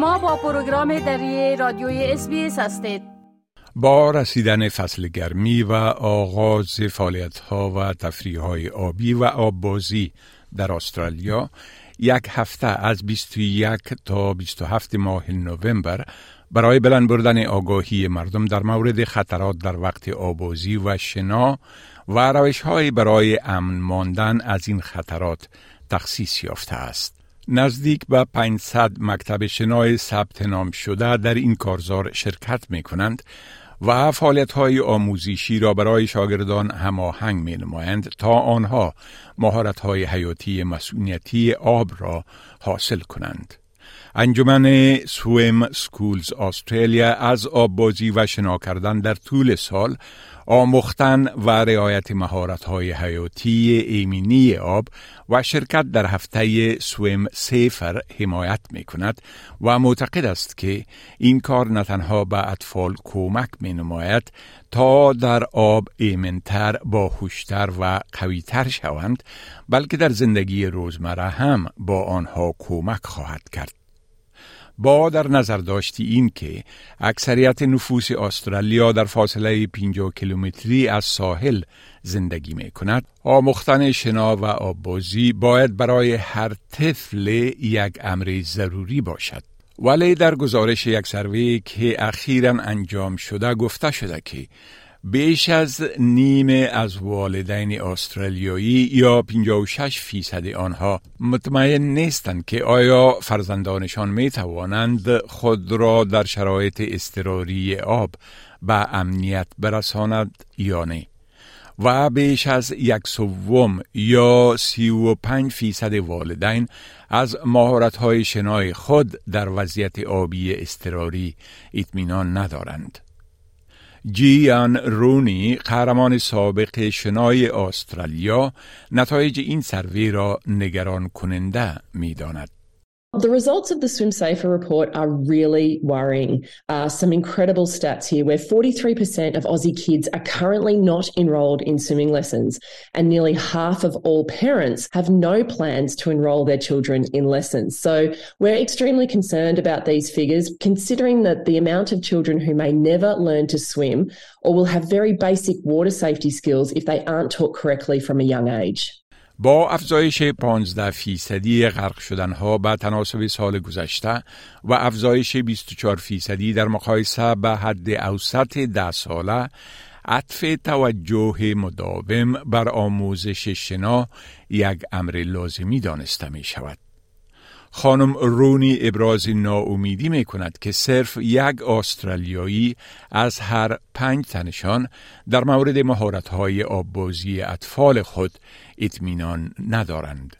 شما با پروگرام دری رادیوی اس هستید با رسیدن فصل گرمی و آغاز فعالیت ها و تفریح های آبی و آببازی در استرالیا یک هفته از 21 تا 27 ماه نوامبر برای بلند بردن آگاهی مردم در مورد خطرات در وقت آبازی و شنا و روش های برای امن ماندن از این خطرات تخصیص یافته است. نزدیک به 500 مکتب شنای ثبت نام شده در این کارزار شرکت می کنند و فعالیت های آموزشی را برای شاگردان هماهنگ می نمایند تا آنها مهارت های حیاتی مسئولیتی آب را حاصل کنند. انجمن سویم سکولز استرالیا از آببازی و شنا کردن در طول سال آموختن و رعایت های حیاتی ایمنی آب و شرکت در هفته سویم سیفر حمایت می کند و معتقد است که این کار نه تنها به اطفال کمک می نماید تا در آب ایمنتر، باهوشتر و قویتر شوند بلکه در زندگی روزمره هم با آنها کمک خواهد کرد. با در نظر داشتی این که اکثریت نفوس استرالیا در فاصله 50 کیلومتری از ساحل زندگی می کند آموختن شنا و آببازی باید برای هر طفل یک امر ضروری باشد. ولی در گزارش یک سروی که اخیرا انجام شده گفته شده که بیش از نیمه از والدین استرالیایی یا 56 فیصد آنها مطمئن نیستند که آیا فرزندانشان می توانند خود را در شرایط استراری آب به امنیت برساند یا نه و بیش از یک سوم یا سی و پنج فیصد والدین از مهارت های شنای خود در وضعیت آبی استراری اطمینان ندارند. جیان رونی قهرمان سابق شنای استرالیا نتایج این سروی را نگران کننده می داند. The results of the Swim Safer report are really worrying. Uh, some incredible stats here where 43% of Aussie kids are currently not enrolled in swimming lessons, and nearly half of all parents have no plans to enroll their children in lessons. So we're extremely concerned about these figures, considering that the amount of children who may never learn to swim or will have very basic water safety skills if they aren't taught correctly from a young age. با افزایش 15 فیصدی غرق شدن ها به تناسب سال گذشته و افزایش 24 فیصدی در مقایسه به حد اوسط ده ساله عطف توجه مداوم بر آموزش شنا یک امر لازمی دانسته می شود. خانم رونی ابراز ناامیدی می کند که صرف یک استرالیایی از هر پنج تنشان در مورد مهارت‌های آببازی اطفال خود اطمینان ندارند.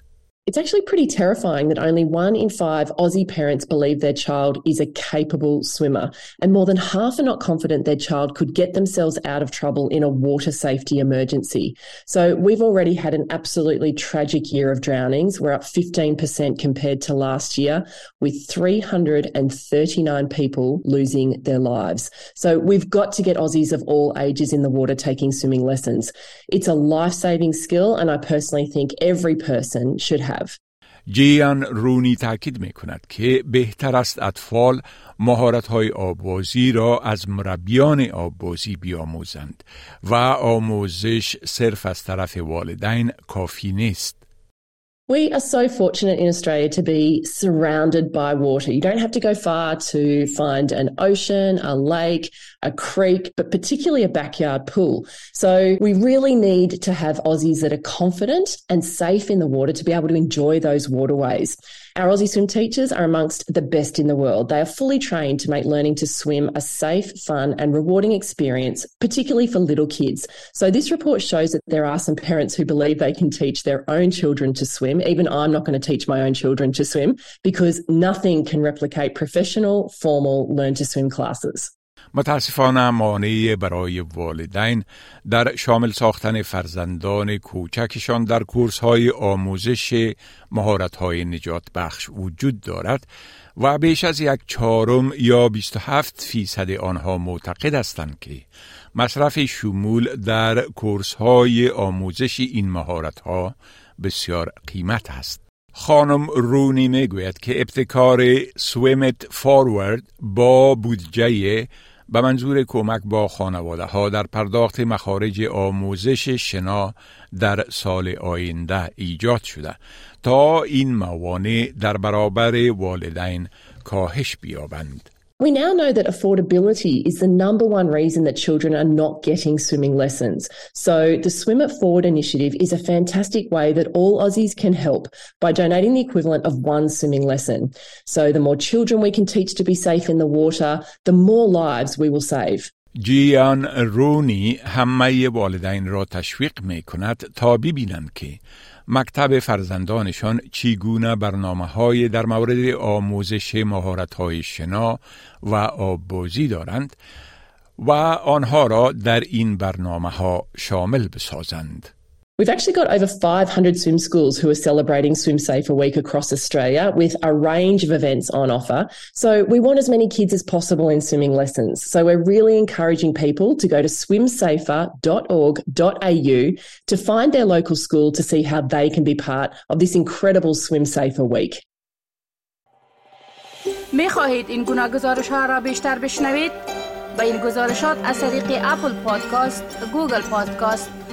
It's actually pretty terrifying that only one in five Aussie parents believe their child is a capable swimmer, and more than half are not confident their child could get themselves out of trouble in a water safety emergency. So we've already had an absolutely tragic year of drownings. We're up 15% compared to last year, with 339 people losing their lives. So we've got to get Aussies of all ages in the water taking swimming lessons. It's a life saving skill, and I personally think every person should have. جیان رونی تاکید می کند که بهتر است اطفال مهارت های آبوازی را از مربیان آبوازی بیاموزند و آموزش صرف از طرف والدین کافی نیست. We are so fortunate in Australia to be surrounded by water. You don't have to go far to find an ocean, a lake, a creek, but particularly a backyard pool. So we really need to have Aussies that are confident and safe in the water to be able to enjoy those waterways. Our Aussie swim teachers are amongst the best in the world. They are fully trained to make learning to swim a safe, fun, and rewarding experience, particularly for little kids. So, this report shows that there are some parents who believe they can teach their own children to swim. Even I'm not going to teach my own children to swim because nothing can replicate professional, formal learn to swim classes. متاسفانه مانعی برای والدین در شامل ساختن فرزندان کوچکشان در کورس های آموزش مهارت های نجات بخش وجود دارد و بیش از یک چهارم یا 27 فیصد آنها معتقد هستند که مصرف شمول در کورس های آموزش این مهارت ها بسیار قیمت است. خانم رونی می‌گوید که ابتکار سویمت فورورد با بودجه به منظور کمک با خانواده ها در پرداخت مخارج آموزش شنا در سال آینده ایجاد شده تا این موانع در برابر والدین کاهش بیابند. We now know that affordability is the number one reason that children are not getting swimming lessons. So the Swim It Forward initiative is a fantastic way that all Aussies can help by donating the equivalent of one swimming lesson. So the more children we can teach to be safe in the water, the more lives we will save. جیان رونی همه والدین را تشویق می کند تا ببینند که مکتب فرزندانشان چیگونه برنامه های در مورد آموزش مهارت های شنا و آببازی دارند و آنها را در این برنامه ها شامل بسازند. We've actually got over 500 swim schools who are celebrating Swim Safer Week across Australia with a range of events on offer. So we want as many kids as possible in swimming lessons. So we're really encouraging people to go to swimsafer.org.au to find their local school to see how they can be part of this incredible Swim Safer Week. می خواهید این گناه گزارش ها را بیشتر بشنوید؟ با این گزارشات از طریق اپل پادکاست، گوگل پادکاست،